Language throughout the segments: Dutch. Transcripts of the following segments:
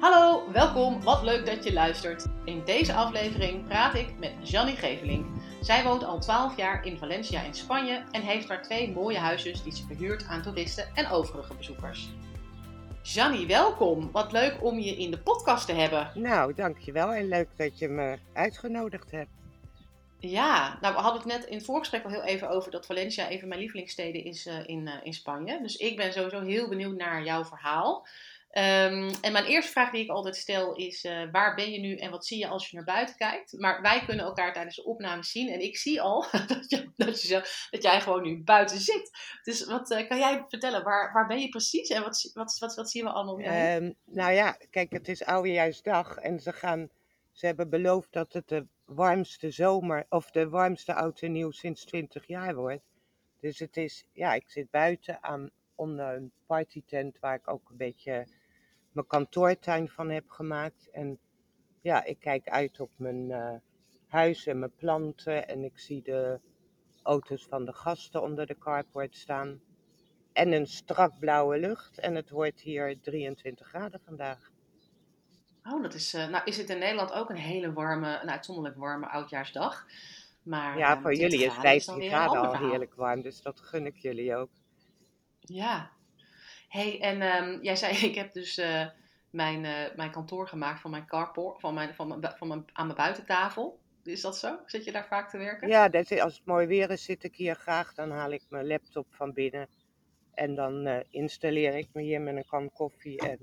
Hallo, welkom. Wat leuk dat je luistert. In deze aflevering praat ik met Jannie Gevelink. Zij woont al 12 jaar in Valencia in Spanje en heeft daar twee mooie huisjes die ze verhuurt aan toeristen en overige bezoekers. Jannie, welkom. Wat leuk om je in de podcast te hebben. Nou, dankjewel en leuk dat je me uitgenodigd hebt. Ja, nou we hadden het net in het voorgesprek al heel even over dat Valencia even mijn lievelingssteden is uh, in, uh, in Spanje. Dus ik ben sowieso heel benieuwd naar jouw verhaal. Um, en mijn eerste vraag die ik altijd stel is: uh, waar ben je nu en wat zie je als je naar buiten kijkt? Maar wij kunnen elkaar tijdens de opname zien en ik zie al dat, dat, je dat jij gewoon nu buiten zit. Dus wat uh, kan jij vertellen? Waar, waar ben je precies en wat, wat, wat, wat zien we allemaal? Um, nou ja, kijk, het is oudejaarsdag en ze gaan. Ze hebben beloofd dat het de warmste zomer of de warmste oud en nieuw sinds 20 jaar wordt. Dus het is, ja, ik zit buiten aan onder een partytent waar ik ook een beetje mijn kantoortuin van heb gemaakt. En ja, ik kijk uit op mijn uh, huis en mijn planten. En ik zie de auto's van de gasten onder de carport staan. En een strak blauwe lucht. En het wordt hier 23 graden vandaag. Oh, dat is. Uh, nou, is het in Nederland ook een hele warme, een uitzonderlijk warme oudjaarsdag. Maar, ja, voor jullie is 15 graden al heerlijk warm. Dus dat gun ik jullie ook. Ja. Hey, en um, jij zei, ik heb dus uh, mijn, uh, mijn kantoor gemaakt van mijn carport, van mijn, van mijn, van mijn, aan mijn buitentafel. Is dat zo? Zit je daar vaak te werken? Ja, dat, als het mooi weer is, zit ik hier graag. Dan haal ik mijn laptop van binnen. En dan uh, installeer ik me hier met een kan koffie. En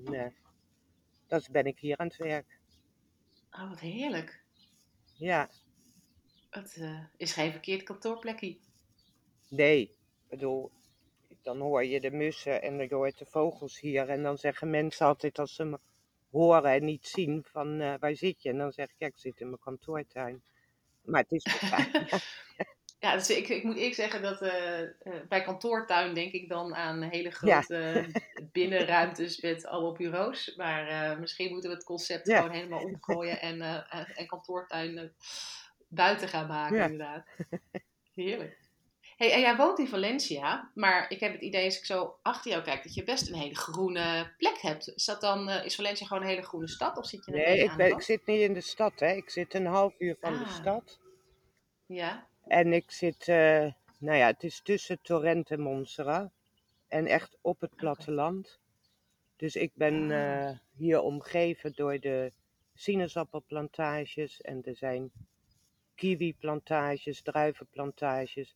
dan ben ik hier aan het werk. Oh, wat heerlijk. Ja. Het is geen verkeerd kantoorplekje. Nee, ik bedoel, dan hoor je de mussen en je hoort de vogels hier. En dan zeggen mensen altijd als ze me horen en niet zien van uh, waar zit je? En dan zeg ik, ja, ik zit in mijn kantoortuin. Maar het is fijn. ja, dus ik, ik moet eerlijk zeggen dat uh, uh, bij kantoortuin denk ik dan aan hele grote ja. binnenruimtes met allemaal bureaus. Maar misschien moeten we het concept ja. gewoon helemaal omgooien en, en kantoortuin buiten gaan maken ja. inderdaad. Heerlijk. Hey, en jij woont in Valencia, maar ik heb het idee als ik zo achter jou kijk dat je best een hele groene plek hebt. Is, dat dan, uh, is Valencia gewoon een hele groene stad of zit je Nee, ik, ben, ik zit niet in de stad, hè. Ik zit een half uur van ah. de stad. Ja. En ik zit, uh, nou ja, het is tussen Torrent en Montserrat. En echt op het platteland. Okay. Dus ik ben uh, hier omgeven door de sinaasappelplantages en er zijn kiwiplantages, druivenplantages.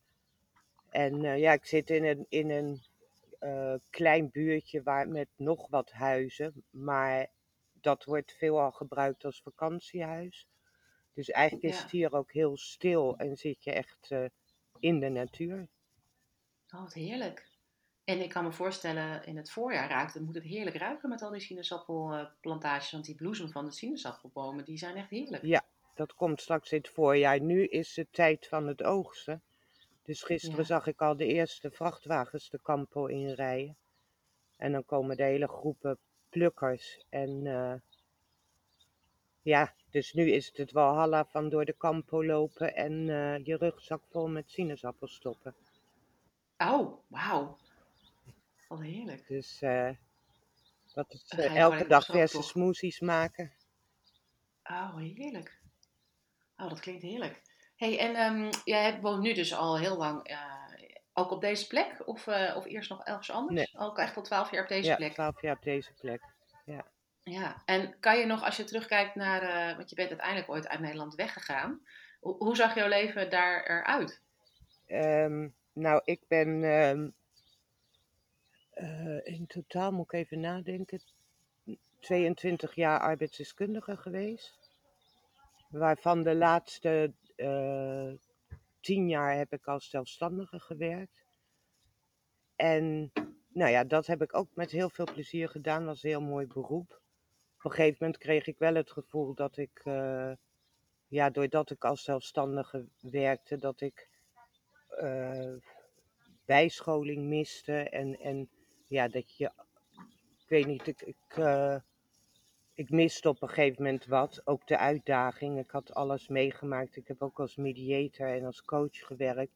En uh, ja, ik zit in een, in een uh, klein buurtje waar, met nog wat huizen, maar dat wordt veelal gebruikt als vakantiehuis. Dus eigenlijk is het hier ook heel stil en zit je echt uh, in de natuur. Oh, wat heerlijk. En ik kan me voorstellen, in het voorjaar ruikt het, moet het heerlijk ruiken met al die sinaasappelplantages. Want die bloesem van de sinaasappelbomen, die zijn echt heerlijk. Ja, dat komt straks in het voorjaar. Nu is het tijd van het oogsten. Dus gisteren ja. zag ik al de eerste vrachtwagens de Campo inrijden. En dan komen de hele groepen plukkers. En uh, ja, dus nu is het het walhalla van door de Campo lopen en uh, je rugzak vol met sinaasappels stoppen. Oh, wauw. Wat heerlijk. Dus uh, dat is elke dag verse smoothies maken. Oh, heerlijk. Oh, dat klinkt heerlijk hey, en um, jij woont nu dus al heel lang uh, ook op deze plek? Of, uh, of eerst nog ergens anders? Nee. Ook echt al twaalf jaar op deze ja, plek? Ja, twaalf jaar op deze plek, ja. Ja, en kan je nog, als je terugkijkt naar, uh, want je bent uiteindelijk ooit uit Nederland weggegaan. Hoe, hoe zag jouw leven daar eruit? Ehm, nou, ik ben ehm, eh, in totaal, moet ik even nadenken, 22 jaar arbeidsdeskundige geweest. Waarvan de laatste uh, 10 jaar heb ik als zelfstandige gewerkt. En nou ja, dat heb ik ook met heel veel plezier gedaan. Dat was een heel mooi beroep. Op een gegeven moment kreeg ik wel het gevoel dat ik, uh, ja, doordat ik als zelfstandige werkte, dat ik uh, bijscholing miste. En, en ja, dat je, ik weet niet, ik, ik, ik miste op een gegeven moment wat. Ook de uitdaging. Ik had alles meegemaakt. Ik heb ook als mediator en als coach gewerkt.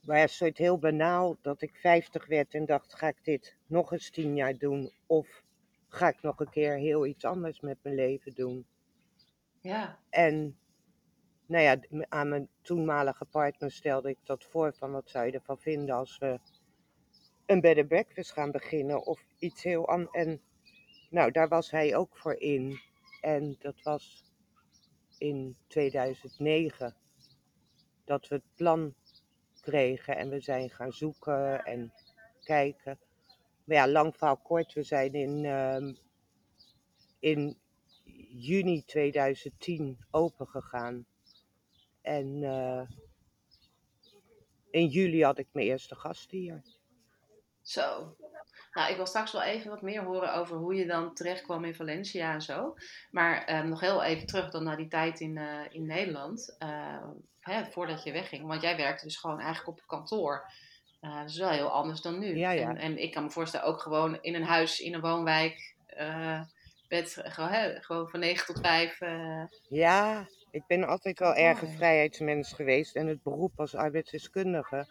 Maar het is heel banaal dat ik 50 werd en dacht: ga ik dit nog eens 10 jaar doen? Of ga ik nog een keer heel iets anders met mijn leven doen? Ja. En nou ja, aan mijn toenmalige partner stelde ik dat voor: van wat zou je ervan vinden als we een bed and breakfast gaan beginnen of iets heel anders? En nou, daar was hij ook voor in. En dat was in 2009 dat we het plan kregen en we zijn gaan zoeken en kijken. Maar ja, lang verhaal kort, we zijn in, uh, in juni 2010 open gegaan. En uh, in juli had ik mijn eerste gast hier. Zo. Nou, ik wil straks wel even wat meer horen over hoe je dan terecht kwam in Valencia en zo. Maar um, nog heel even terug dan naar die tijd in, uh, in Nederland. Uh, hè, voordat je wegging. Want jij werkte dus gewoon eigenlijk op kantoor. Uh, dat is wel heel anders dan nu. Ja, ja. En, en, ik kan me voorstellen, ook gewoon in een huis, in een woonwijk. Bed, gewoon, hè, gewoon van 9 tot 5. Ja, ik ben altijd wel erg een vrijheidsmens geweest. En het beroep als arbeidsdeskundige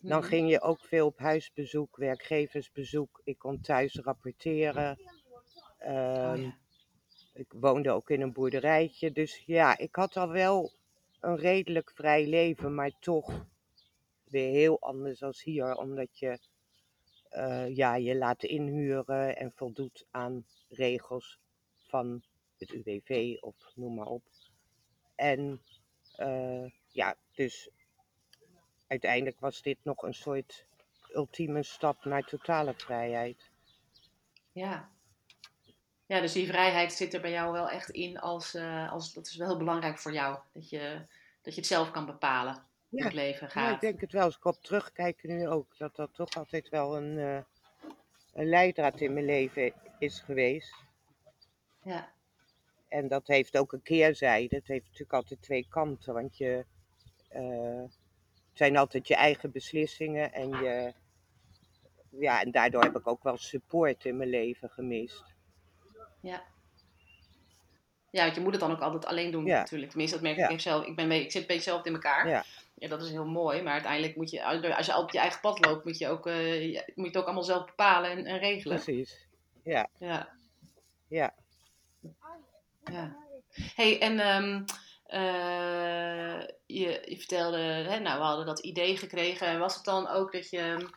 dan Mhm. ging je ook veel op huisbezoek, werkgeversbezoek. Ik kon thuis rapporteren. Oh, Ehm, ja. Ik woonde ook in een boerderijtje. Dus ja, ik had al wel een redelijk vrij leven, maar toch weer heel anders als hier. Omdat je eh, ja, je laat inhuren en voldoet aan regels van het UWV of noem maar op. En eh, ja, dus uiteindelijk was dit nog een soort ultieme stap naar totale vrijheid. Ja. Ja, dus die vrijheid zit er bij jou wel echt in als, eh, als dat is wel heel belangrijk voor jou. Dat je, dat je het zelf kan bepalen hoe Ja, het leven Ja, gaat. ik denk het wel. Als ik op terugkijk nu ook, dat dat toch altijd wel een, eh, een leidraad in mijn leven is geweest. Ja, En dat heeft ook een keerzijde. Het heeft natuurlijk altijd twee kanten. Want je, eh, zijn altijd je eigen beslissingen. En, je, ja, en daardoor heb ik ook wel support in mijn leven gemist. ja. Ja, want je moet het dan ook altijd alleen doen Ja. natuurlijk. Tenminste, dat merk Ja. ik zelf. Ik, ben mee, ik zit een beetje zelf in elkaar. Ja. Ja, dat is heel mooi. Maar uiteindelijk moet je, als je altijd je eigen pad loopt, moet je, ook, eh, moet je het ook allemaal zelf bepalen en, en regelen. Precies. Ja, Ja. ja. Ja. Hey, en ehm, eh, je, je vertelde, hè, nou, we hadden dat idee gekregen. En was het dan ook dat je,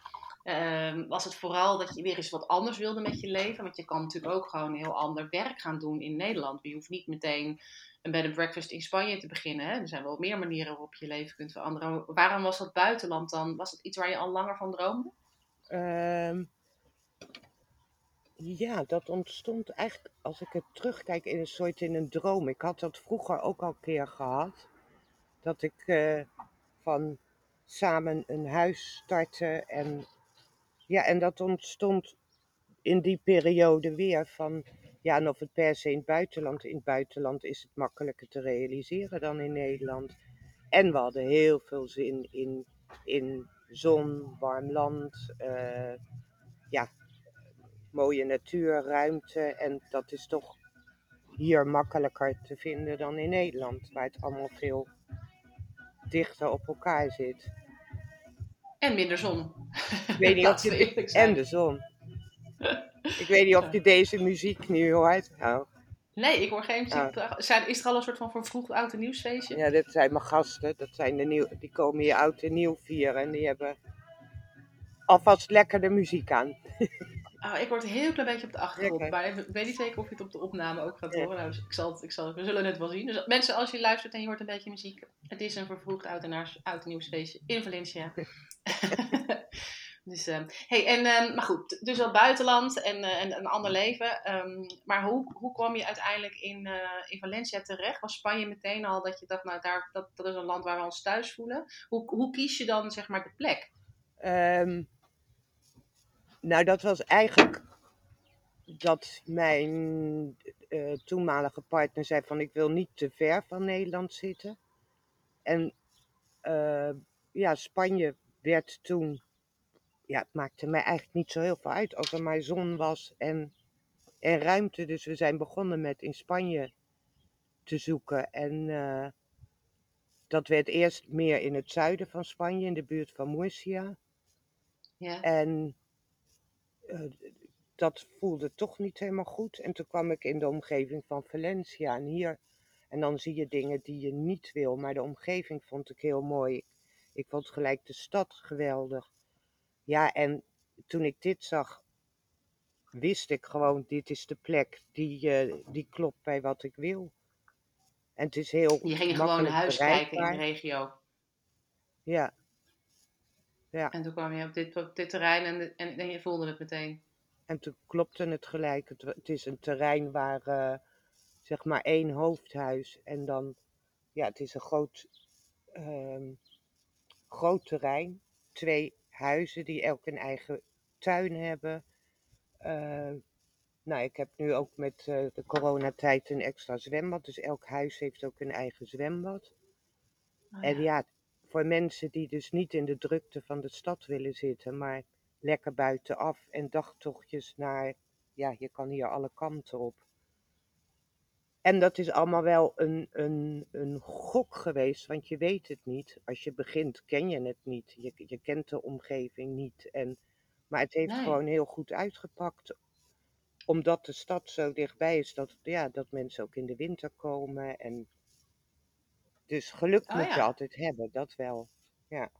ehm, was het vooral dat je weer eens wat anders wilde met je leven? Want je kan natuurlijk ook gewoon heel ander werk gaan doen in Nederland. Je hoeft niet meteen een bed and breakfast in Spanje te beginnen. Hè? Er zijn wel meer manieren waarop je leven kunt veranderen. Waarom was dat buitenland dan? Was dat iets waar je al langer van droomde? Ehm, ja, dat ontstond eigenlijk, als ik het terugkijk, in een soort in een droom. Ik had dat vroeger ook al een keer gehad. Dat ik eh, van samen een huis startte. En, ja, en dat ontstond in die periode weer van... Ja, en of het per se in het buitenland... In het buitenland is het makkelijker te realiseren dan in Nederland. En we hadden heel veel zin in, in zon, warm land... eh, ja, mooie natuur, ruimte. En dat is toch hier makkelijker te vinden dan in Nederland, waar het allemaal veel dichter op elkaar zit. En minder zon. Ik weet niet of je en de zon. Ik weet niet of je deze muziek nu hoort. Nou, Nee, ik hoor geen muziek. Zijn, is er al een soort van vervroegd oud en nieuwsfeestje? ja, dit zijn mijn gasten. Dat zijn de nieuw, die komen hier oud en nieuw vieren. En die hebben alvast lekker de muziek aan. Oh, ik word een heel klein beetje op de achtergrond. Maar ik weet niet zeker of je het op de opname ook gaat horen. Nou, dus ik zal het, ik zal het, we zullen het wel zien. Dus mensen, als je luistert en je hoort een beetje muziek. Het is een vervroegd oud en, oud nieuwsfeestje in Valencia. dus, ehm, hey, en, ehm, maar goed, dus wel buitenland en, eh, en een ander leven. Ehm, maar hoe, hoe kwam je uiteindelijk in, eh, in Valencia terecht? Was Spanje meteen al dat je dacht, nou, daar, dat, dat is een land waar we ons thuis voelen? Hoe, hoe kies je dan, zeg maar, de plek? Nou, dat was eigenlijk dat mijn eh, toenmalige partner zei van ik wil niet te ver van Nederland zitten. En eh, ja, Spanje werd toen, ja, het maakte mij eigenlijk niet zo heel veel uit als er maar zon was en, en ruimte. Dus we zijn begonnen met in Spanje te zoeken. En eh, dat werd eerst meer in het zuiden van Spanje, in de buurt van Murcia. Ja. En dat voelde toch niet helemaal goed. En toen kwam ik in de omgeving van Valencia. En hier, en dan zie je dingen die je niet wil. Maar de omgeving vond ik heel mooi. Ik vond gelijk de stad geweldig. Ja, en toen ik dit zag, wist ik gewoon, dit is de plek die, eh, die klopt bij wat ik wil. En het is heel Je ging gewoon naar huis kijken in de regio. Ja, ja. En toen kwam je op dit, op dit terrein en, en, en je voelde het meteen. En toen klopte het gelijk. Het, het is een terrein waar eh, zeg maar één hoofdhuis en dan, ja, het is een groot, ehm, groot terrein. Twee huizen die elk een eigen tuin hebben. Eh, nou, ik heb nu ook met eh, de coronatijd een extra zwembad. Dus elk huis heeft ook een eigen zwembad. Oh, En ja, voor mensen die dus niet in de drukte van de stad willen zitten, maar lekker buitenaf en dagtochtjes naar, ja, je kan hier alle kanten op. En dat is allemaal wel een, een, een gok geweest, want je weet het niet. Als je begint, ken je het niet. Je, je kent de omgeving niet. En, maar het heeft Nee. gewoon heel goed uitgepakt. Omdat de stad zo dichtbij is, dat, ja, dat mensen ook in de winter komen. En dus geluk Oh moet je ja. altijd hebben, dat wel. Ja.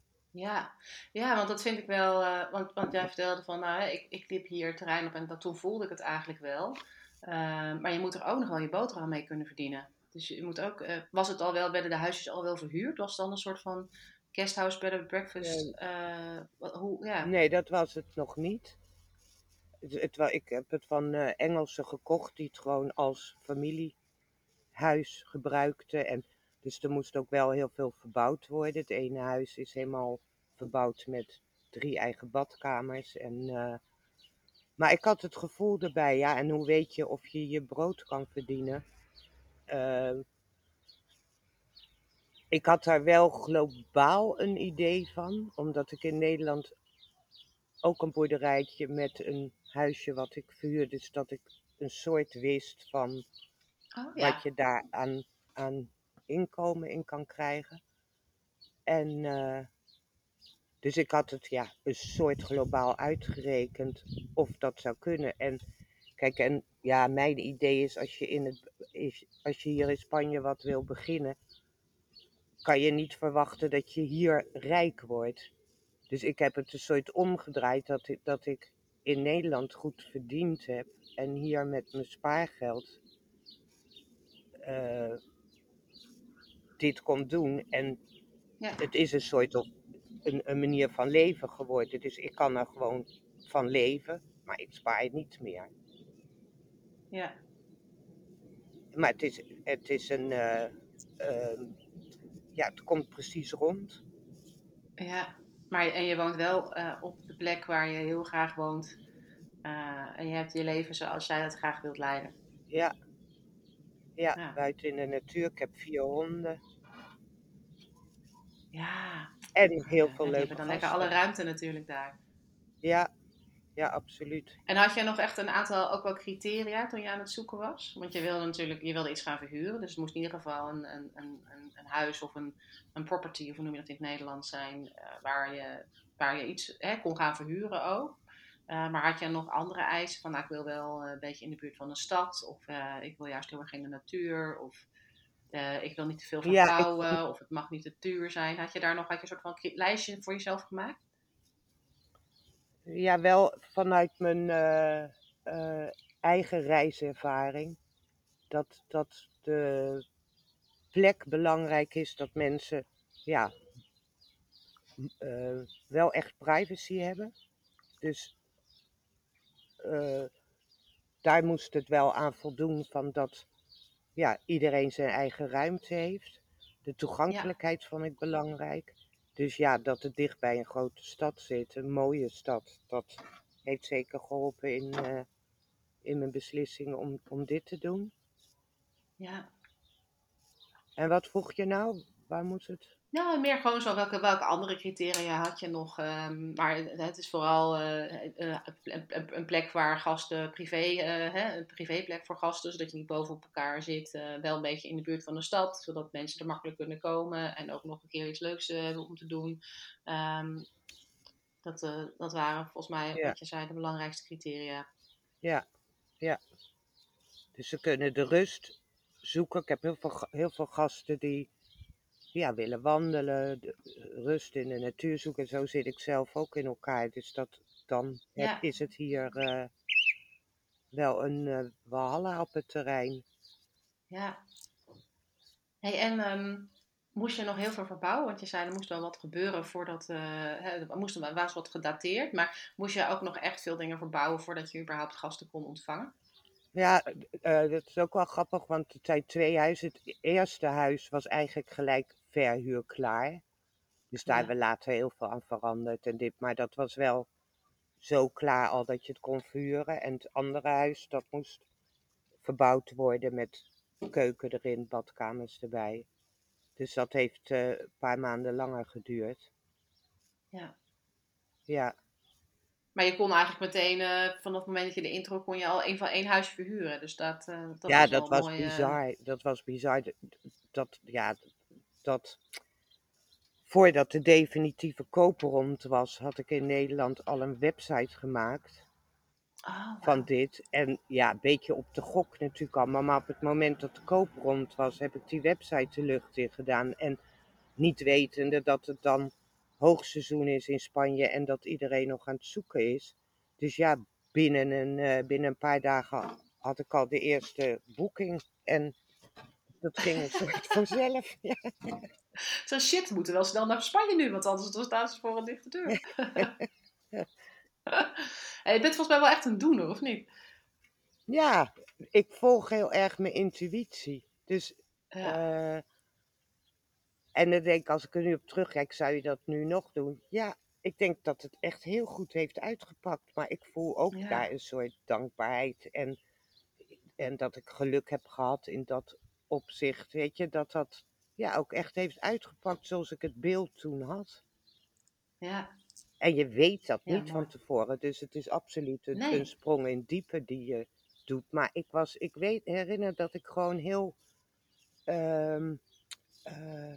ja, want dat vind ik wel. eh, want, want jij vertelde van, nou, ik, ik liep hier het terrein op en dat, toen voelde ik het eigenlijk wel. Eh, maar je moet er ook nog wel je boterham mee kunnen verdienen. Dus je moet ook. eh, was het al wel, werden de huisjes al wel verhuurd? Was het dan een soort van guesthouse, bed and breakfast? wat- hoe, ja. Nee, dat was het nog niet. Het, het ik heb het van Engelsen gekocht die het gewoon als familiehuis gebruikten. En dus er moest ook wel heel veel verbouwd worden. Het ene huis is helemaal verbouwd met drie eigen badkamers. En, eh, maar ik had het gevoel erbij, ja, en hoe weet je of je je brood kan verdienen? Eh, ik had daar wel globaal een idee van, omdat ik in Nederland ook een boerderijtje met een huisje wat ik verhuurde. Dus dat ik een soort wist van Oh ja. wat je daar aan, aan inkomen in kan krijgen. En eh, dus ik had het ja, een soort globaal uitgerekend of dat zou kunnen. En kijk, en ja, mijn idee is als je, in het, is, als je hier in Spanje wat wil beginnen, kan je niet verwachten dat je hier rijk wordt. Dus ik heb het een soort omgedraaid dat ik, dat ik in Nederland goed verdiend heb en hier met mijn spaargeld eh, dit kon doen. En Ja. het is een soort of een, een manier van leven geworden. Dus ik kan er gewoon van leven, maar ik spaar niet meer. ja. Maar het is, het is een. eh, ehm, ja, het komt precies rond. Ja, maar en je woont wel eh, op de plek waar je heel graag woont. Eh, en je hebt je leven zoals jij dat graag wilt leiden. Ja. Ja, Ja. buiten in de natuur. Ik heb vier honden. Ja, En heel ja, veel leuke hebben dan lekker alle ruimte natuurlijk daar. Ja, ja, absoluut. En had jij nog echt een aantal ook wel criteria toen je aan het zoeken was? Want je wilde natuurlijk je wilde iets gaan verhuren. Dus het moest in ieder geval een, een, een, een, huis of een, een property, of hoe noem je dat in het Nederlands, zijn. eh, waar, je, waar je iets hè, kon gaan verhuren ook. Eh, maar had je nog andere eisen? Van nou, ik wil wel eh, een beetje in de buurt van een stad. Of ik wil juist heel erg in de natuur. Of eh, ik wil niet te veel Ja, ik- verbouwen. Of het mag niet te duur zijn. Had je daar nog had je een soort van lijstje voor jezelf gemaakt? Ja, wel vanuit mijn eh, eh, eigen reiservaring. Dat, dat de plek belangrijk is dat mensen ja, wel echt privacy hebben. Dus daar moest het wel aan voldoen van dat ja, iedereen zijn eigen ruimte heeft. De toegankelijkheid vond ik belangrijk. Dus ja, dat het dicht bij een grote stad zit, een mooie stad, dat heeft zeker geholpen in, eh, in mijn beslissing om, om dit te doen. Ja. En wat vroeg je nou? Waar moet het? Nou, meer gewoon zo, welke, welke andere criteria had je nog? ehm, maar het is vooral eh, eh, een, plek waar gasten privé, eh, hè, een privéplek voor gasten, zodat je niet bovenop elkaar zit. wel een beetje in de buurt van de stad, zodat mensen er makkelijk kunnen komen en ook nog een keer iets leuks hebben om te doen. Ehm, dat, dat waren volgens mij, Ja. wat je zei, de belangrijkste criteria. Ja, ja. Dus ze kunnen de rust zoeken. Ik heb heel veel, heel veel gasten die ja, willen wandelen, de, rust in de natuur zoeken. Zo zit ik zelf ook in elkaar. Dus dat, dan heb- is het hier eh, wel een eh walhalla op het terrein. Ja. Hey, en ehm, moest je nog heel veel verbouwen? Want je zei er moest wel wat gebeuren voordat. eh er moest er was wat gedateerd. Maar moest je ook nog echt veel dingen verbouwen voordat je überhaupt gasten kon ontvangen? Ja, eh, dat is ook wel grappig, want het zijn twee huizen. Het eerste huis was eigenlijk gelijk verhuur klaar. Dus daar Ja. hebben we later heel veel aan veranderd en dit. Maar dat was wel zo klaar al dat je het kon verhuren. En het andere huis, dat moest verbouwd worden met keuken erin, badkamers erbij. Dus dat heeft eh, een paar maanden langer geduurd. Ja. Ja, Maar je kon eigenlijk meteen, eh, vanaf het moment dat je de intro, kon je al één van één huis verhuren. Dus dat, eh, dat ja was dat was mooi, bizar. Dat was bizar. Dat, dat, ja, dat... Voordat de definitieve koper rond was, had ik in Nederland al een website gemaakt. oh, van dit. En ja, een beetje op de gok natuurlijk allemaal. Maar op het moment dat de koop rond was, heb ik die website de lucht in gedaan. En niet wetende dat het dan hoogseizoen is in Spanje en dat iedereen nog aan het zoeken is. Dus ja, binnen een, eh, binnen een paar dagen had ik al de eerste boeking. En dat ging een soort vanzelf. Ja. Zo shit, we moeten wel snel naar Spanje nu, want anders staan ze voor een dichte deur. hey, je bent volgens mij wel echt een doener, of niet? ja, ik volg heel erg mijn intuïtie. Dus Ja. Eh, en dan denk ik, als ik er nu op terugkijk, zou je dat nu nog doen? Ja, ik denk dat het echt heel goed heeft uitgepakt. Maar ik voel ook Ja. daar een soort dankbaarheid. En, en dat ik geluk heb gehad in dat opzicht. Weet je, dat dat ja, ook echt heeft uitgepakt zoals ik het beeld toen had. ja. En je weet dat Ja, niet van tevoren. Dus het is absoluut een, Nee. een sprong in diepe die je doet. Maar ik was, ik weet, herinner dat ik gewoon heel ehm, eh,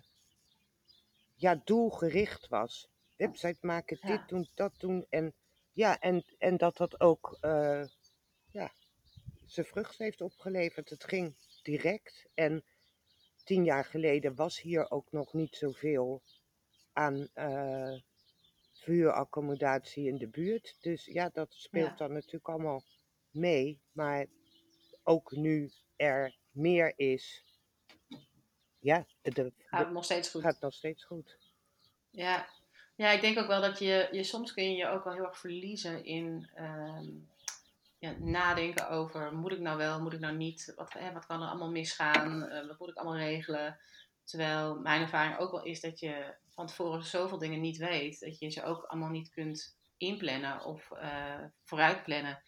ja, doelgericht was. Website maken, Ja. dit doen, dat doen. En, ja, en, en dat dat ook eh, ja, zijn vrucht heeft opgeleverd. Het ging direct. En tien jaar geleden was hier ook nog niet zoveel aan eh vuuraccommodatie in de buurt. Dus ja, dat speelt Ja. dan natuurlijk allemaal mee. Maar ook nu er meer is, ja, het Gaat het nog steeds goed? gaat nog steeds goed. Ja. ja, ik denk ook wel dat je, je soms kun je je ook wel heel erg verliezen in ehm, ja, nadenken over moet ik nou wel, moet ik nou niet, wat, hè, wat kan er allemaal misgaan, Eh, wat moet ik allemaal regelen. Terwijl mijn ervaring ook wel is dat je van tevoren zoveel dingen niet weet, dat je ze ook allemaal niet kunt inplannen of eh vooruitplannen.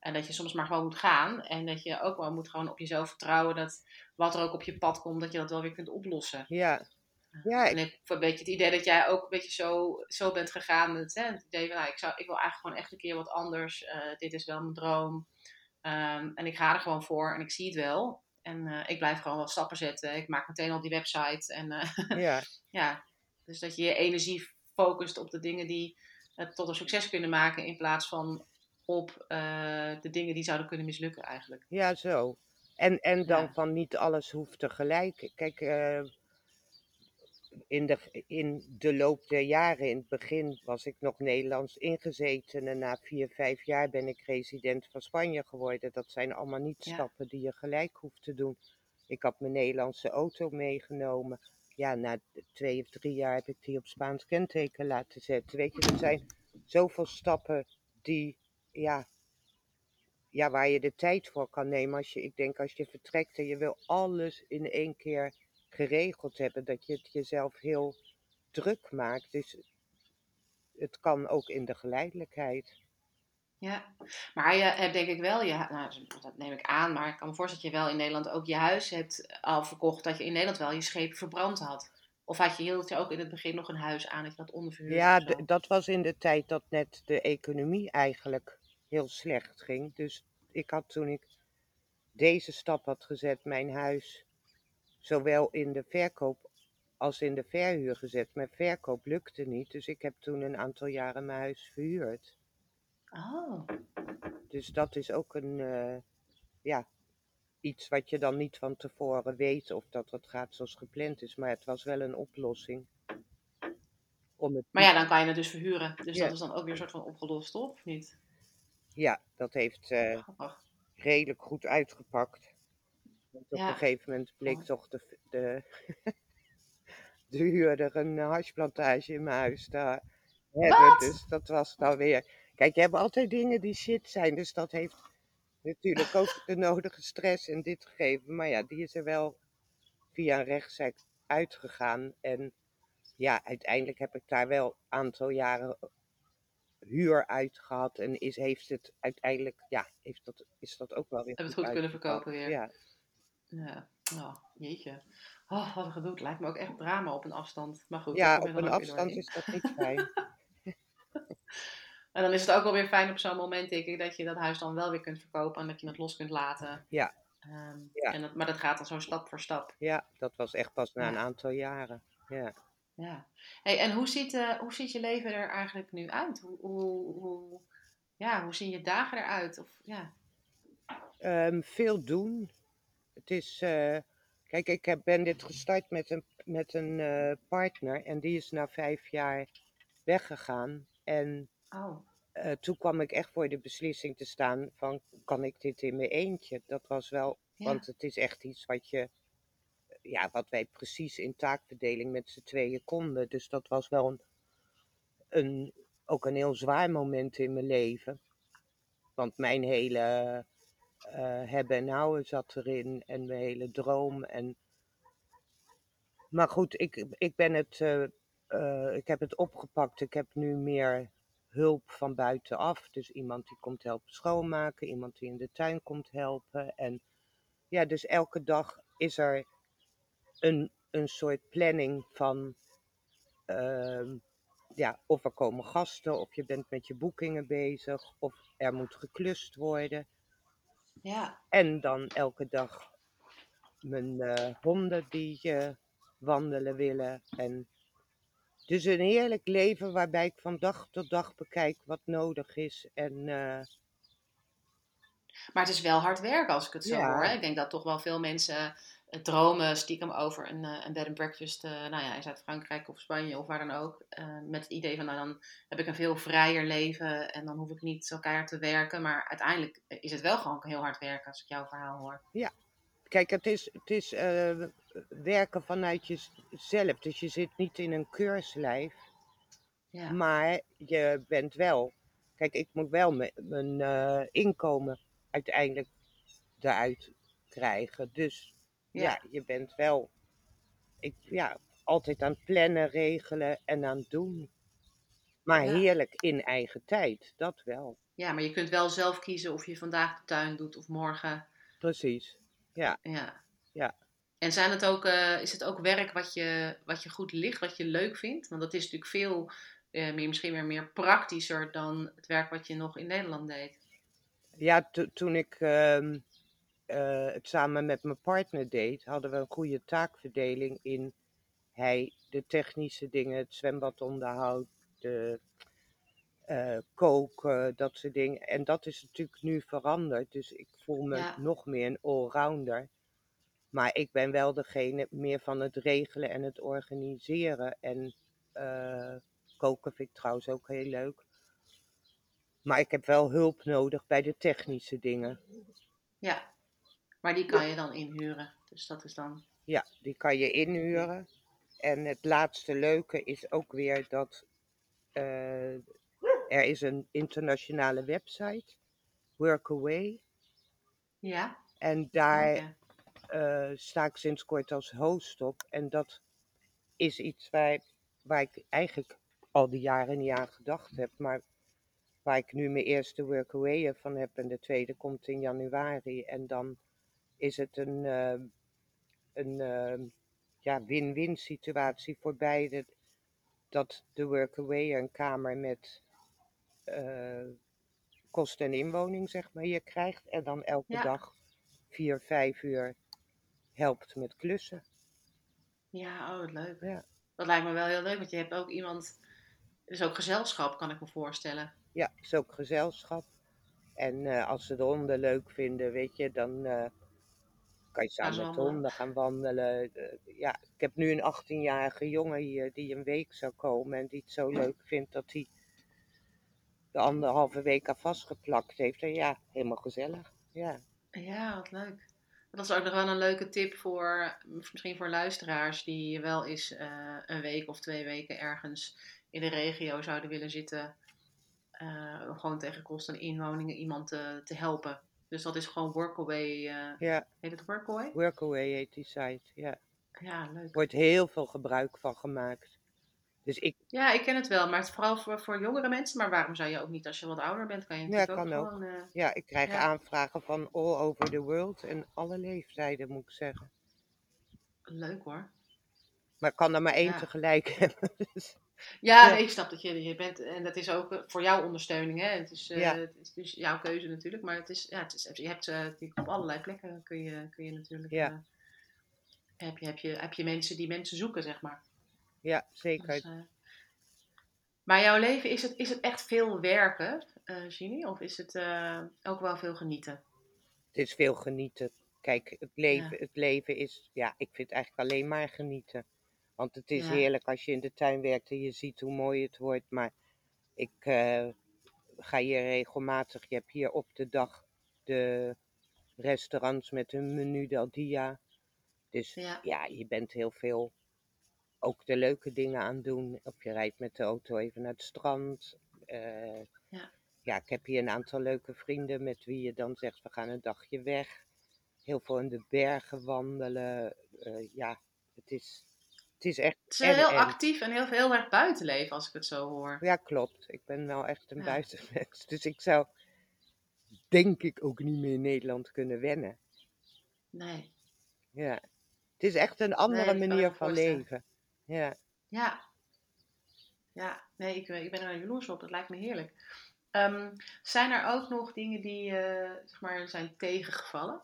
En dat je soms maar gewoon moet gaan en dat je ook wel moet gewoon op jezelf vertrouwen dat wat er ook op je pad komt, dat je dat wel weer kunt oplossen. Ja, ja, En ik heb een beetje het idee dat jij ook een beetje zo, zo bent gegaan met hè, het idee van, nou, ik, zou, ik wil eigenlijk gewoon echt een keer wat anders. Eh, dit is wel mijn droom. Ehm, en ik ga er gewoon voor en ik zie het wel. En eh, ik blijf gewoon wel stappen zetten. Ik maak meteen al die website. En eh, ja, ja, dus dat je je energie focust op de dingen die het tot een succes kunnen maken. In plaats van op de dingen die zouden kunnen mislukken eigenlijk. ja, zo. En, en dan Ja. van niet alles hoeft tegelijk. Kijk, in de, in de loop der jaren, in het begin was ik nog Nederlands ingezeten. En na vier, vijf jaar ben ik resident van Spanje geworden. Dat zijn allemaal niet Ja. stappen die je gelijk hoeft te doen. Ik had mijn Nederlandse auto meegenomen. Ja, na twee of drie jaar heb ik die op Spaans kenteken laten zetten. Weet je, er zijn zoveel stappen die, ja, ja, waar je de tijd voor kan nemen. Als je, ik denk als je vertrekt en je wil alles in één keer geregeld hebben, dat je het jezelf heel druk maakt. Dus het kan ook in de geleidelijkheid. Ja, maar je hebt denk ik wel, je, nou, dat neem ik aan, maar ik kan me voorstellen dat je wel in Nederland ook je huis hebt al verkocht, dat je in Nederland wel je scheep verbrand had. Of had je, hield je ook in het begin nog een huis aan dat je dat onderverhuurde? Ja, dat was in de tijd dat net de economie eigenlijk heel slecht ging. Dus ik had toen ik deze stap had gezet, mijn huis zowel in de verkoop als in de verhuur gezet. Mijn verkoop lukte niet, dus ik heb toen een aantal jaren mijn huis verhuurd. Oh, Dus dat is ook een, eh, ja, iets wat je dan niet van tevoren weet of dat het gaat zoals gepland is. Maar het was wel een oplossing. Om het maar ja, dan kan je het dus verhuren. Dus Ja. dat is dan ook weer een soort van opgelost, toch? Of niet? Ja, dat heeft eh, redelijk goed uitgepakt. Want op Ja. een gegeven moment bleek toch de, de, de huurder een hashplantage in mijn huis te hebben. Wat? Dus dat was dan weer. Kijk, je hebt altijd dingen die shit zijn. Dus dat heeft natuurlijk ook de nodige stress in dit gegeven. Maar ja, die is er wel via een rechtszaak uitgegaan. En ja, uiteindelijk heb ik daar wel een aantal jaren huur uit gehad. En is, heeft het uiteindelijk, ja, heeft dat, is dat ook wel weer Heb het goed kunnen verkopen weer. Ja, Ja, oh, jeetje. Oh, wat een gedoe. Het lijkt me ook echt drama op een afstand. Maar goed, ja op een afstand is dat niet fijn. En dan is het ook wel weer fijn op zo'n moment, denk ik, dat je dat huis dan wel weer kunt verkopen en dat je het los kunt laten. Ja. Ehm, Ja. En dat, maar dat gaat dan zo stap voor stap. Ja, dat was echt pas na Ja. een aantal jaren. Ja. Ja. Hey, en hoe ziet, eh, hoe ziet je leven er eigenlijk nu uit? Hoe, hoe, hoe, ja, hoe zien je dagen eruit? Of, ja. Ehm, veel doen. Het is, eh, kijk, ik heb, ben dit gestart met een, met een eh, partner en die is na vijf jaar weggegaan. En Oh, eh, toen kwam ik echt voor de beslissing te staan van, kan ik dit in mijn eentje? Dat was wel, ja. want het is echt iets wat je, ja, wat wij precies in taakverdeling met z'n tweeën konden. Dus dat was wel een, een, ook een heel zwaar moment in mijn leven. Want mijn hele hebben en houden zat erin en mijn hele droom. En... Maar goed, ik, ik ben het, eh, eh, ik heb het opgepakt. Ik heb nu meer hulp van buitenaf. Dus iemand die komt helpen schoonmaken, iemand die in de tuin komt helpen. En ja, dus elke dag is er een, een soort planning van, ehm, ja, of er komen gasten, of je bent met je boekingen bezig, of er moet geklust worden. Ja. En dan elke dag mijn eh, honden die eh, wandelen willen. En dus een heerlijk leven waarbij ik van dag tot dag bekijk wat nodig is. En eh, Maar het is wel hard werken als ik het zo Ja. hoor. Ik denk dat toch wel veel mensen dromen stiekem over een, eh, een bed and breakfast eh, nou ja, in Zuid-Frankrijk of Spanje of waar dan ook. eh, met het idee van nou dan heb ik een veel vrijer leven en dan hoef ik niet zo keihard te werken. Maar uiteindelijk is het wel gewoon heel hard werken als ik jouw verhaal hoor. kijk, het is, het is werken vanuit jezelf. Dus je zit niet in een keurslijf. Ja, Maar je bent wel. Kijk, ik moet wel mijn inkomen uiteindelijk eruit krijgen. Dus ja, Ja. je bent wel. Ik, ja, altijd aan het plannen, regelen en aan het doen. Maar Ja. heerlijk in eigen tijd, dat wel. ja, maar je kunt wel zelf kiezen of je vandaag de tuin doet of morgen. Precies. Ja. Ja. En zijn het ook, eh, is het ook werk wat je, wat je goed ligt, wat je leuk vindt? Want dat is natuurlijk veel eh, meer, misschien weer meer praktischer dan het werk wat je nog in Nederland deed. Ja, to- toen ik ehm, eh, het samen met mijn partner deed, hadden we een goede taakverdeling in hij de technische dingen, het zwembadonderhoud, de eh, koken, dat soort dingen. En dat is natuurlijk nu veranderd, dus ik voel me Ja. nog meer een allrounder. Maar ik ben wel degene meer van het regelen en het organiseren. En eh, koken vind ik trouwens ook heel leuk. Maar ik heb wel hulp nodig bij de technische dingen. Ja, maar die kan je dan inhuren. Dus dat is dan. Ja, die kan je inhuren. En het laatste leuke is ook weer dat eh, er is een internationale website, Workaway. Ja. En daar eh, sta ik sinds kort als host op. En dat is iets waar, waar ik eigenlijk al die jaren niet aan gedacht heb. Maar waar ik nu mijn eerste workaway van heb. En de tweede komt in januari. En dan is het een, eh, een eh, ja, win-win situatie voor beide. Dat de workaway een kamer met eh, kost en inwoning zeg maar hier krijgt. En dan elke Ja. dag vier, vijf uur helpt met klussen. Ja, oh, wat leuk. Ja. Dat lijkt me wel heel leuk, want je hebt ook iemand. Het is ook gezelschap, kan ik me voorstellen. Ja, is ook gezelschap. En eh, als ze de honden leuk vinden, weet je, dan eh, kan je samen met honden gaan wandelen. Ja, ik heb nu een 18-jarige jongen hier die een week zou komen en die het zo leuk vindt dat hij de anderhalve week aan vastgeplakt heeft. En ja, helemaal gezellig. Ja, Ja, wat leuk. Dat is ook nog wel een leuke tip voor, misschien voor luisteraars die wel eens eh, een week of twee weken ergens in de regio zouden willen zitten. eh, om gewoon tegen kosten en inwoningen iemand te, te helpen. Dus dat is gewoon Workaway. eh ja, heet het Workaway? Workaway heet die site. Ja, Ja, er leuk. wordt heel veel gebruik van gemaakt. Dus ik, Ja, ik ken het wel, maar het is vooral voor, voor jongere mensen. Maar waarom zou je ook niet, als je wat ouder bent, kan je Ja, kan ook ook. gewoon... eh, ja, ik krijg Ja. aanvragen van all over the world en alle leeftijden moet ik zeggen. leuk hoor. Maar ik kan er maar één Ja. tegelijk hebben. Dus, Ja, Ja. nee, ik snap dat je, je bent, en dat is ook eh, voor jouw ondersteuning, hè. Het is, Ja. het is dus jouw keuze natuurlijk, maar het is, ja, het is, je hebt eh, op allerlei plekken kun je, kun je natuurlijk, Ja. heb, je, heb, je, heb je mensen die mensen zoeken, zeg maar. ja, zeker. Dus, maar jouw leven, is het, is het echt veel werken, Gini, of is het ook wel veel genieten? Het is veel genieten. Kijk, het leven, het leven is, ja, ik vind eigenlijk alleen maar genieten. Want het is Ja. heerlijk als je in de tuin werkt en je ziet hoe mooi het wordt. Maar ik eh, ga hier regelmatig, je hebt hier op de dag de restaurants met een menu del dia. Dus Ja. ja, je bent heel veel ook de leuke dingen aan het doen. Of je rijdt met de auto even naar het strand. Eh, Ja. ja, ik heb hier een aantal leuke vrienden met wie je dan zegt, we gaan een dagje weg. Heel veel in de bergen wandelen. Eh, ja, het is, het is echt... Het is wel en- heel en. actief en heel, heel erg buitenleven, als ik het zo hoor. Ja, klopt. Ik ben wel echt een Ja. buitenmens. Dus ik zou, denk ik, ook niet meer in Nederland kunnen wennen. Nee. Ja. Het is echt een andere manier van leven. Ja. Ja. Ja, nee, ik, ik ben er jaloers op. Dat lijkt me heerlijk. Ehm, zijn er ook nog dingen die eh, zeg maar, zijn tegengevallen?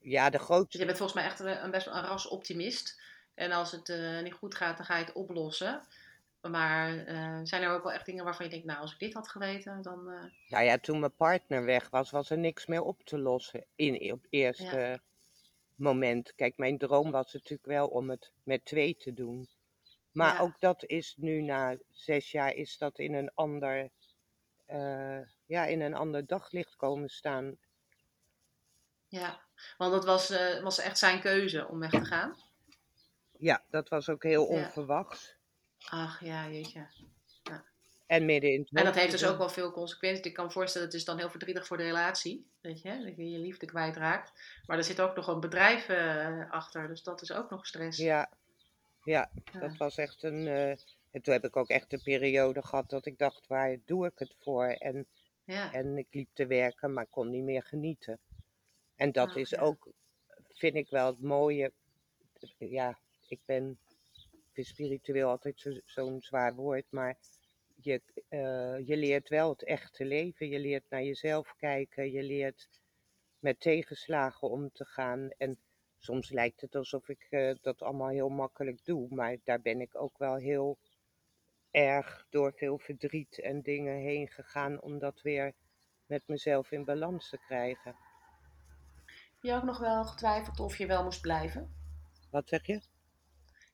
ja, de grootste je bent volgens mij echt een, een best wel een ras optimist. En als het eh, niet goed gaat, dan ga je het oplossen. Maar eh, zijn er ook wel echt dingen waarvan je denkt, nou, als ik dit had geweten, dan... Nou ja, toen mijn partner weg was, was er niks meer op te lossen in, op het eerste moment. Kijk, mijn droom was natuurlijk wel om het met twee te doen. Maar Ja. ook dat is nu na zes jaar, is dat in een ander, ja, in een ander daglicht komen staan. ja, want dat was, was echt zijn keuze om weg te gaan. Ja, dat was ook heel Ja. onverwachts. Ach ja, jeetje. En midden in En dat heeft dus ook wel veel consequenties. Ik kan me voorstellen, het is dan heel verdrietig voor de relatie. Weet je, dat je je liefde kwijtraakt. Maar er zit ook nog een bedrijf eh, achter. Dus dat is ook nog stress. Ja, ja, Ja. dat was echt een. eh, en toen heb ik ook echt een periode gehad dat ik dacht, waar doe ik het voor? En Ja. En ik liep te werken, maar kon niet meer genieten. En dat is ja. ook, vind ik wel het mooie. Ja, ik ben, ik vind spiritueel altijd zo- zo'n zwaar woord, maar je, eh, je leert wel het echte leven. Je leert naar jezelf kijken. Je leert met tegenslagen om te gaan. En soms lijkt het alsof ik eh, dat allemaal heel makkelijk doe, maar daar ben ik ook wel heel erg door veel verdriet en dingen heen gegaan om dat weer met mezelf in balans te krijgen. je ook nog wel getwijfeld of je wel moest blijven? Wat zeg je?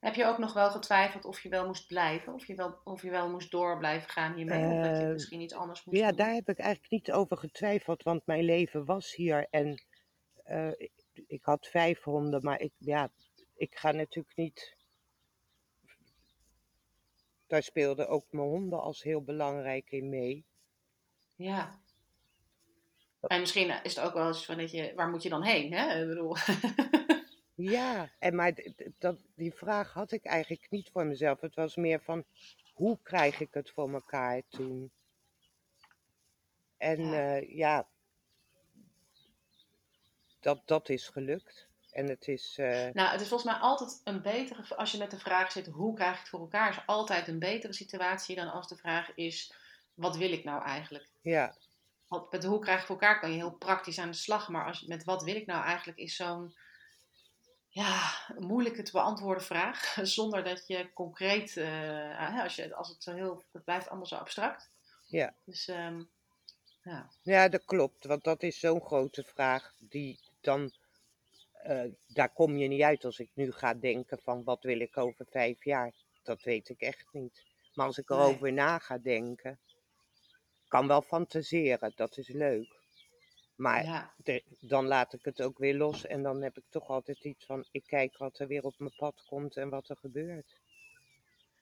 Heb je ook nog wel getwijfeld of je wel moest blijven? Of je wel, of je wel moest door blijven gaan hiermee? of dat je Eh, misschien iets anders moest Ja, doen? daar heb ik eigenlijk niet over getwijfeld, want mijn leven was hier en eh, ik, ik had vijf honden, maar ik, ja, ik ga natuurlijk niet. Daar speelden ook mijn honden als heel belangrijk in mee. Ja. En misschien is het ook wel eens van dat je, waar moet je dan heen? Hè? Ik bedoel, Ja, en maar dat, die vraag had ik eigenlijk niet voor mezelf. Het was meer van, hoe krijg ik het voor elkaar toen? En Ja. eh, ja, dat, dat is gelukt. En het is, eh, nou, het is volgens mij altijd een betere, als je met de vraag zit, hoe krijg ik het voor elkaar, is altijd een betere situatie dan als de vraag is, wat wil ik nou eigenlijk? ja, Want met hoe krijg ik het voor elkaar kan je heel praktisch aan de slag, maar als, met wat wil ik nou eigenlijk is zo'n, ja, moeilijke te beantwoorden vraag, zonder dat je concreet, eh, als, je, als het zo heel, dat blijft allemaal zo abstract. Ja. Dus, ehm, ja. ja, dat klopt. Want dat is zo'n grote vraag die dan, eh, daar kom je niet uit als ik nu ga denken van, wat wil ik over vijf jaar? Dat weet ik echt niet. Maar als ik Nee. erover na ga denken, kan wel fantaseren, dat is leuk. Maar ja. de- dan laat ik het ook weer los en dan heb ik toch altijd iets van, ik kijk wat er weer op mijn pad komt en wat er gebeurt.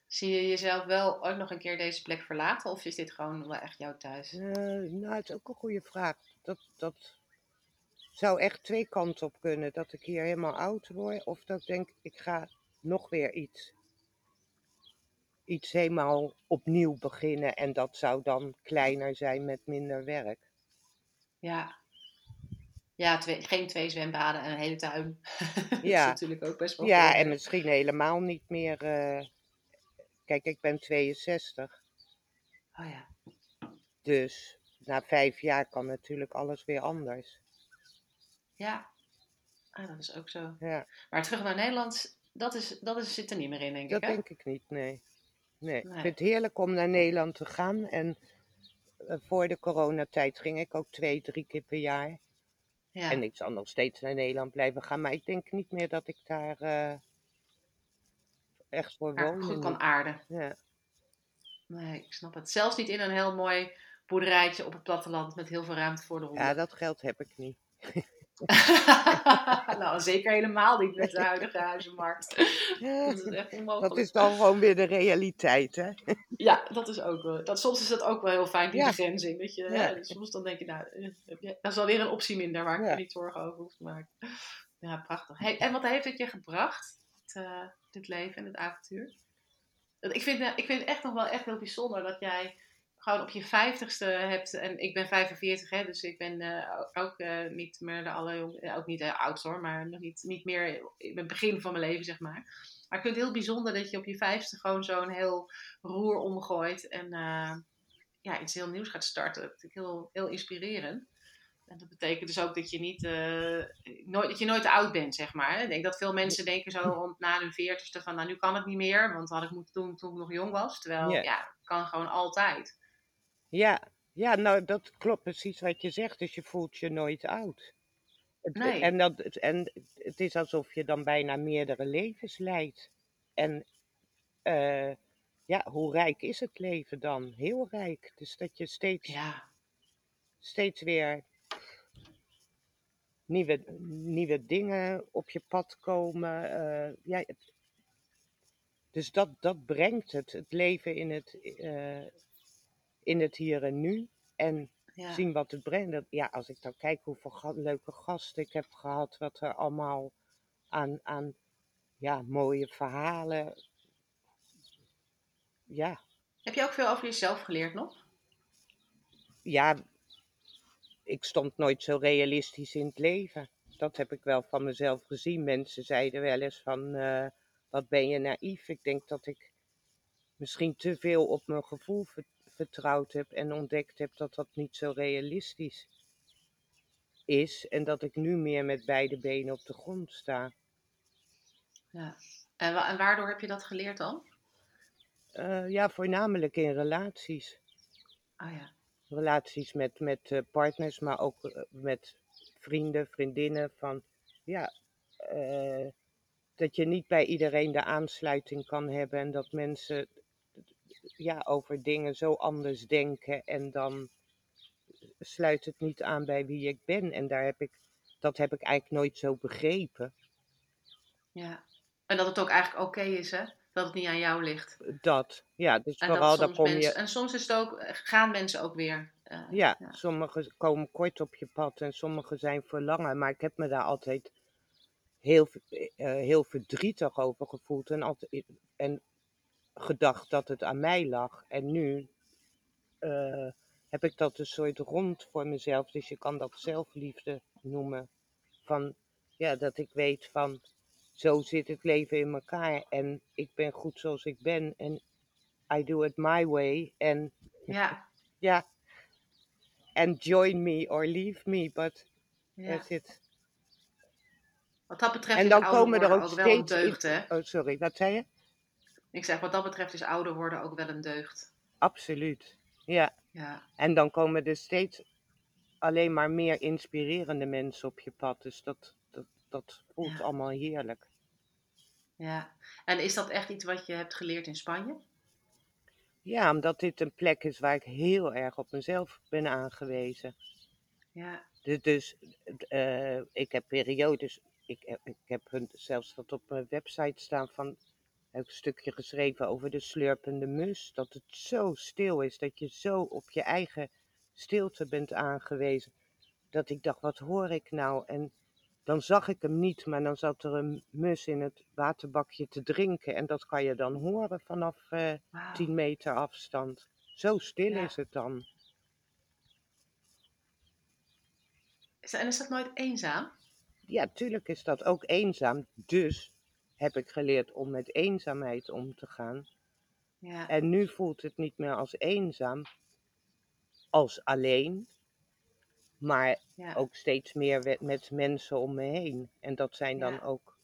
Zie je jezelf wel ook nog een keer deze plek verlaten? Of is dit gewoon wel echt jouw thuis? Eh, nou, het is ook een goede vraag. Dat, dat zou echt twee kanten op kunnen. Dat ik hier helemaal oud word of dat ik denk, ik ga nog weer iets, iets helemaal opnieuw beginnen en dat zou dan kleiner zijn met minder werk. Ja. Ja, twee, geen twee zwembaden en een hele tuin. dat is Ja. natuurlijk ook best wel Ja, en misschien helemaal niet meer. eh, Kijk, ik ben 62. Oh ja. Dus na vijf jaar kan natuurlijk alles weer anders. Ja. Ah, dat is ook zo. Ja, Maar terug naar Nederland, dat, is, dat is, zit er niet meer in, denk dat ik. Hè? denk ik niet, nee. Nee, ik Nee. vind het heerlijk om naar Nederland te gaan. En eh, voor de coronatijd ging ik ook twee, drie keer per jaar. Ja. En ik zal nog steeds naar Nederland blijven gaan. Maar ik denk niet meer dat ik daar eh, echt voor woon. goed kan aarden. Ja. Nee, ik snap het. Zelfs niet in een heel mooi boerderijtje op het platteland met heel veel ruimte voor de honden. ja, dat geld heb ik niet. nou, zeker helemaal niet met de huidige huizenmarkt. Dat is echt onmogelijk. dat is dan gewoon weer de realiteit, hè? Ja, dat is ook wel. Dat, soms is dat ook wel heel fijn, die Ja. begrenzing. Dat je, Ja. soms dan denk je, nou, eh, dat is alweer een optie minder waar ik Ja. me niet zorgen over hoef te maken. Ja, prachtig. Hey, en wat heeft het je gebracht, dit, eh, dit leven en dit avontuur? Ik vind, eh, ik vind het echt nog wel echt heel bijzonder dat jij gewoon op je vijftigste hebt, en ik ben 45, hè, dus ik ben eh, ook eh, niet meer de eh, ook niet de oudst hoor, maar nog niet, niet meer in het begin van mijn leven, zeg maar. Maar ik vind het heel bijzonder dat je op je vijftigste gewoon zo'n heel roer omgooit en eh, ja, iets heel nieuws gaat starten. Dat vind ik heel, heel inspirerend. En dat betekent dus ook dat je niet eh, nooit, dat je nooit oud bent, zeg maar. Ik denk dat veel mensen denken zo rond na hun veertigste van, nou nu kan het niet meer, want dat had ik moeten doen toen ik nog jong was. Terwijl, Ja. ja, het kan gewoon altijd. Ja, ja, nou dat klopt precies wat je zegt. Dus je voelt je nooit oud. Het- Nee. En, dat, en het is alsof je dan bijna meerdere levens leidt. En eh, ja, hoe rijk is het leven dan? Heel rijk. Dus dat je steeds, Ja, steeds weer nieuwe, nieuwe dingen op je pad komen. eh, ja, het- dus dat, dat brengt het, het leven in het, eh, in het hier en nu. En ja. zien wat het brengt. Ja, als ik dan kijk hoeveel ga- leuke gasten ik heb gehad, wat er allemaal aan, aan ja, mooie verhalen. Ja, Heb je ook veel over jezelf geleerd nog? ja, ik stond nooit zo realistisch in het leven. Dat heb ik wel van mezelf gezien. Mensen zeiden wel eens van, eh, wat ben je naïef. Ik denk dat ik misschien te veel op mijn gevoel ver- vertrouwd heb en ontdekt heb dat dat niet zo realistisch is. En dat ik nu meer met beide benen op de grond sta. Ja. En, wa- en waardoor heb je dat geleerd dan? Eh, ja, voornamelijk in relaties. Oh ja. Relaties met, met eh, partners, maar ook eh, met vrienden, vriendinnen van ja, dat je niet bij iedereen de aansluiting kan hebben en dat mensen ja, over dingen zo anders denken en dan sluit het niet aan bij wie ik ben. En daar heb ik, dat heb ik eigenlijk nooit zo begrepen. Ja, en dat het ook eigenlijk oké is, hè? Dat het niet aan jou ligt. Dat, ja, dus En, vooral dat soms mensen, je. en soms is het ook, gaan mensen ook weer. eh, Ja, ja. sommige komen kort op je pad en sommige zijn voor langer. Maar ik heb me daar altijd heel, eh, heel verdrietig over gevoeld en, altijd, en gedacht dat het aan mij lag. En nu eh, heb ik dat een soort rond voor mezelf. Dus je kan dat zelfliefde noemen. Van, ja, dat ik weet van, zo zit het leven in elkaar. En ik ben goed zoals ik ben. En I do it my way. En ja, ja, and join me or leave me. But ja. that's it. Wat dat betreft En dan komen er ook steeds deugd, hè? Oh, sorry, wat zei je? Ik zeg, wat dat betreft is ouder worden ook wel een deugd. Absoluut. Ja, Ja, en dan komen er steeds alleen maar meer inspirerende mensen op je pad. Dus dat, dat, dat voelt Ja. allemaal heerlijk. ja. En is dat echt iets wat je hebt geleerd in Spanje? Ja, omdat dit een plek is waar ik heel erg op mezelf ben aangewezen. Ja, Dus, dus eh, ik heb periodes, ik, heb- ik heb hun zelfs dat op mijn website staan van, heb ik een stukje geschreven over de slurpende mus. Dat het zo stil is, dat je zo op je eigen stilte bent aangewezen. Dat ik dacht, wat hoor ik nou? En dan zag ik hem niet, maar dan zat er een mus in het waterbakje te drinken. En dat kan je dan horen vanaf eh wauw. 10 meter afstand. Zo stil Ja. is het dan. En is dat nooit eenzaam? Ja, tuurlijk is dat ook eenzaam. Dus heb ik geleerd om met eenzaamheid om te gaan. Ja, En nu voelt het niet meer als eenzaam, als alleen, maar ja, ook steeds meer met mensen om me heen. En dat zijn dan Ja. ook,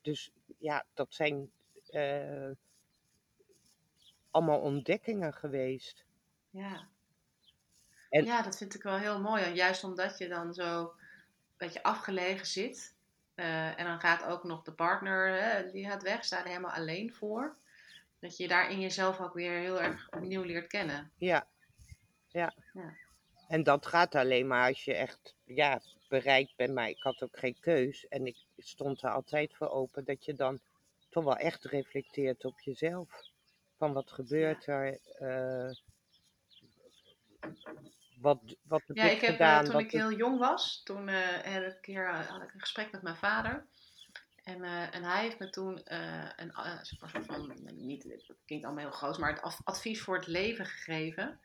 dus ja, dat zijn eh, allemaal ontdekkingen geweest. ja. En- Ja, dat vind ik wel heel mooi. En juist omdat je dan zo een beetje afgelegen zit. Eh, en dan gaat ook nog de partner, die gaat weg, sta je er helemaal alleen voor. Dat je daarin jezelf ook weer heel erg opnieuw leert kennen. Ja. ja. Ja. En dat gaat alleen maar als je echt ja, bereikt bent. Maar ik had ook geen keus. En ik stond er altijd voor open dat je dan toch wel echt reflecteert op jezelf. Van wat gebeurt er? eh, wat, wat heb Ja, ik heb eh, gedaan? toen wat ik heel jong was, toen eh, heb ik een keer eh, had ik een gesprek met mijn vader. En, en hij heeft me toen een soort van, niet, het klinkt allemaal heel groot, maar het af- advies voor het leven gegeven.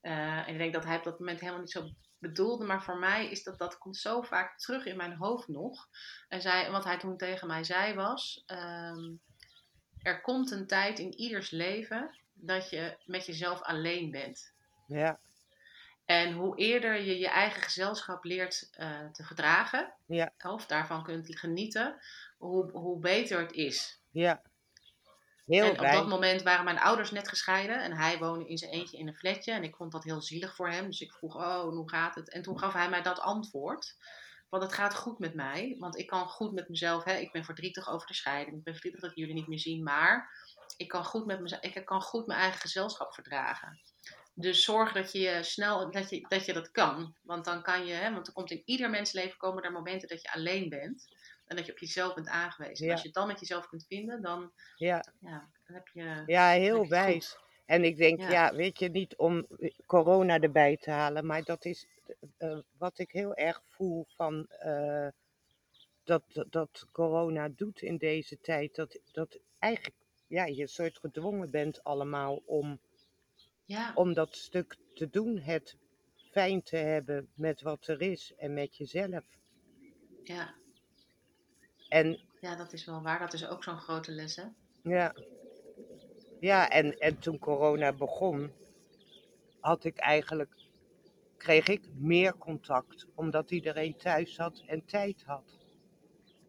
En ik denk dat hij op dat moment helemaal niet zo bedoelde, maar voor mij is dat, dat komt zo vaak terug in mijn hoofd nog. En zij, wat hij toen tegen mij zei was, ehm, er komt een tijd in ieders leven dat je met jezelf alleen bent. Ja, En hoe eerder je je eigen gezelschap leert eh, te verdragen, Ja. of daarvan kunt genieten, hoe, hoe beter het is. ja. Heel en op dat moment waren mijn ouders net gescheiden en hij woonde in zijn eentje in een flatje. En ik vond dat heel zielig voor hem. Dus ik vroeg, oh, hoe gaat het? En toen gaf hij mij dat antwoord. Want het gaat goed met mij, want ik kan goed met mezelf. Hè? Ik ben verdrietig over de scheiding. Ik ben verdrietig dat jullie niet meer zien. Maar ik kan goed, met mezelf, ik kan goed mijn eigen gezelschap verdragen. Dus zorg dat je snel dat je, dat je dat kan. Want dan kan je, hè, want er komt in ieder mensleven komen er momenten dat je alleen bent. En dat je op jezelf bent aangewezen. En Ja. als je het dan met jezelf kunt vinden, dan, Ja, ja, dan heb je. ja, heel je wijs. goed. En ik denk, Ja. ja. weet je, niet om corona erbij te halen, maar dat is eh, wat ik heel erg voel van eh, dat, dat, dat corona doet in deze tijd. Dat, dat eigenlijk ja, je soort gedwongen bent allemaal om, Ja, om dat stuk te doen. Het fijn te hebben met wat er is en met jezelf. ja, En ja, dat is wel waar. Dat is ook zo'n grote les, hè? Ja, ja en, en toen corona begon, had ik eigenlijk, kreeg ik meer contact, omdat iedereen thuis zat en tijd had.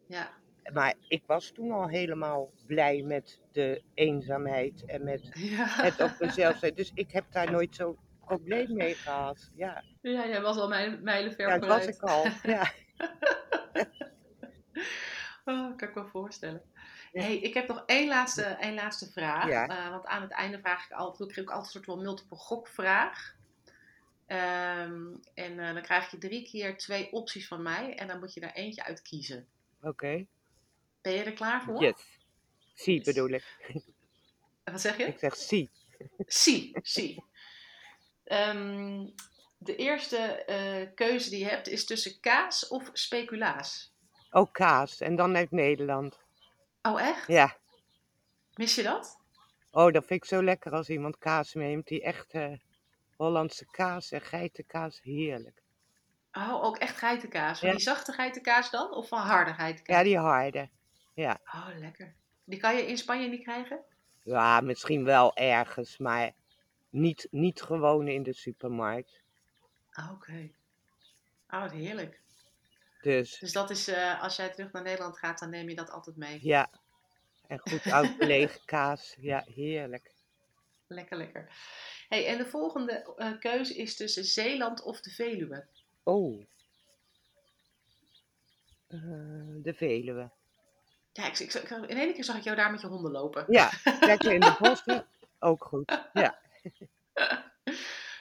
Ja, Maar ik was toen al helemaal blij met de eenzaamheid en met ja. het op mezelf zijn. Dus ik heb daar nooit zo'n probleem mee gehad. Ja, ja jij was al mijlenver ja dat was ik al. Ja, oh, kan ik me voorstellen. Hey, ik heb nog één laatste, één laatste vraag. Ja. Eh, want aan het einde vraag ik altijd, ik geef ook altijd een soort van multiple gokvraag. Ehm, en eh, dan krijg je drie keer twee opties van mij. En dan moet je daar eentje uit kiezen. Oké. Ben je er klaar voor? Yes. Zie Yes. bedoel ik. Wat zeg je? Ik zeg zie. Zie, zie. De eerste eh, keuze die je hebt is tussen kaas of speculaas. Ook kaas. En dan uit Nederland. Oh, echt? Ja. Mis je dat? Oh, dat vind ik zo lekker als iemand kaas neemt. Die echte Hollandse kaas en geitenkaas. Heerlijk. Oh, ook echt geitenkaas. Van Ja. die zachte geitenkaas dan? Of van harde geitenkaas? Ja, die harde. Oh, lekker. Die kan je in Spanje niet krijgen? Ja, misschien wel ergens, maar niet, niet gewoon in de supermarkt. Ah, Oké. Oh, wat heerlijk. Dus Dus dat is, eh, als jij terug naar Nederland gaat, dan neem je dat altijd mee. ja. En goed oud lege kaas. Ja, heerlijk. Lekker, lekker. Hey, en de volgende eh, keuze is tussen Zeeland of de Veluwe. Oh. Eh, de Veluwe. Ja, ik, ik, ik- in één keer zag ik jou daar met je honden lopen. Ja, lekker in de bossen. Ook goed. Ja. Dat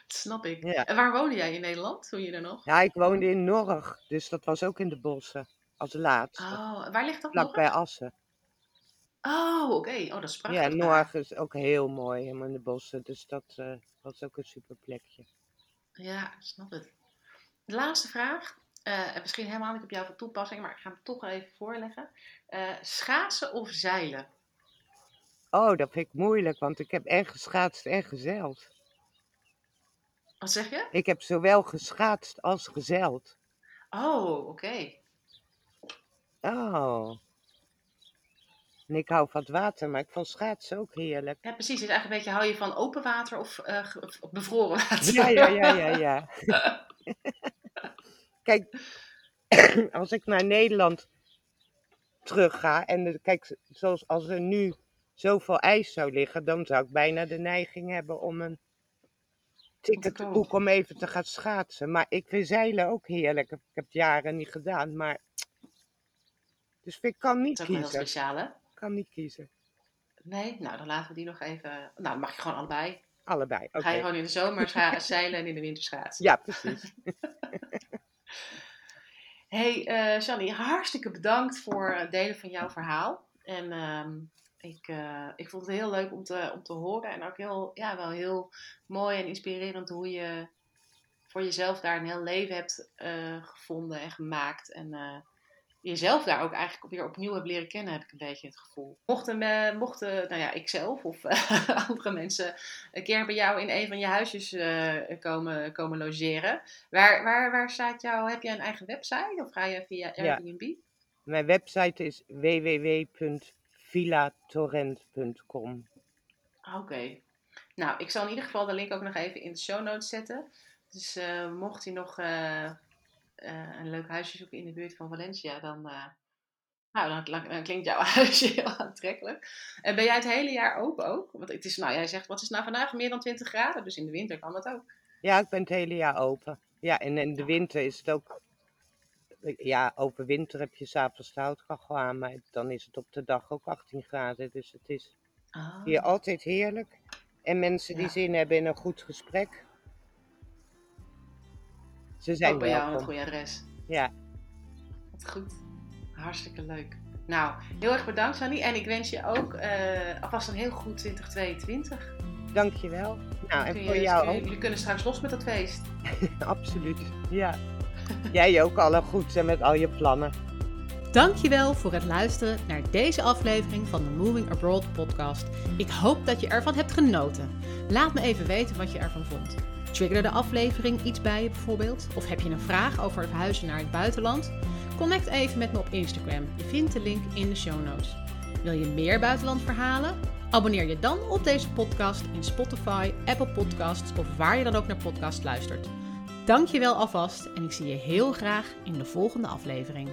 snap ik. Ja. En waar woonde jij in Nederland toen je er nog? ja, ik woonde in Norg, dus dat was ook in de bossen. Als laatste. Oh, waar ligt dat Vlak bij Assen. Oh, oké. Oh, dat is prachtig. Ja. Norg is ook heel mooi, helemaal in de bossen. Dus dat eh, was ook een super plekje. Ja, ik snap het. De laatste vraag. Eh, en misschien helemaal niet op jou van toepassing, maar ik ga hem toch even voorleggen. Eh, schaatsen of zeilen? Oh, dat vind ik moeilijk, want ik heb en geschaatst en gezeild. Wat zeg je? Ik heb zowel geschaatst als gezeild. Oh, oké. Oh. En ik hou van het water, maar ik vond schaatsen ook heerlijk. Ja, precies. Het is eigenlijk een beetje, hou je van open water of, eh, bevroren water? Ja, ja, ja, ja, ja. Kijk, als ik naar Nederland terug ga en kijk, zoals als er nu zoveel ijs zou liggen, dan zou ik bijna de neiging hebben om een ticket te boeken om even te gaan schaatsen. Maar ik vind zeilen ook heerlijk. Ik heb het jaren niet gedaan, maar dus ik kan niet Dat is ook wel heel kiezen. speciaal, hè? Ik kan niet kiezen. Nee? Nou, dan laten we die nog even... Nou, dan mag je gewoon allebei. Allebei. Dan Oké. ga je gewoon in de zomer zeilen en in de winter schaatsen. Ja, precies. hey, Shani, hartstikke bedankt voor het delen van jouw verhaal. En ehm, ik, eh, ik vond het heel leuk om te, om te horen. En ook heel, ja, wel heel mooi en inspirerend hoe je voor jezelf daar een heel leven hebt eh, gevonden en gemaakt. En jezelf daar ook eigenlijk weer opnieuw hebt leren kennen, heb ik een beetje het gevoel. Mochten, eh, mochten nou ja, ikzelf of eh, andere mensen een keer bij jou in een van je huisjes eh, komen, komen logeren. Waar, waar, waar staat jou, heb jij een eigen website of ga je via Ja. Airbnb? Mijn website is www.villatorrent.com. Oké. Nou, ik zal in ieder geval de link ook nog even in de show notes zetten. Dus mocht je nog eh, een leuk huisje zoeken in de buurt van Valencia, dan, eh, nou, dan, klinkt jouw huisje heel aantrekkelijk. En ben jij het hele jaar open ook? Want het is, nou, jij zegt, wat is nou vandaag? Meer dan 20 graden, dus in de winter kan dat ook. Ja, ik ben het hele jaar open. Ja, en in de winter is het ook. Ja, overwinter heb je s'avonds de houtkachel aan, maar dan is het op de dag ook 18 graden. Dus het is Ah. hier altijd heerlijk. En mensen die Ja. zin hebben in een goed gesprek. Ze zijn ook bij jou een goede adres. Ja, Wat goed. Hartstikke leuk. Nou, heel erg bedankt, Fanny. En ik wens je ook eh, alvast een heel goed 2022. dankjewel. Nou, en je- voor jou kun je- ook. Jullie kunnen straks los met dat feest. Absoluut. Ja. Jij ook alle goed en met al je plannen. Dankjewel voor het luisteren naar deze aflevering van de Moving Abroad podcast. Ik hoop dat je ervan hebt genoten. Laat me even weten wat je ervan vond. Triggerde de aflevering iets bij je bijvoorbeeld? Of heb je een vraag over verhuizen naar het buitenland? Connect even met me op Instagram. Je vindt de link in de show notes. Wil je meer buitenlandverhalen? Abonneer je dan op deze podcast in Spotify, Apple Podcasts of waar je dan ook naar podcast luistert. Dankjewel alvast en ik zie je heel graag in de volgende aflevering.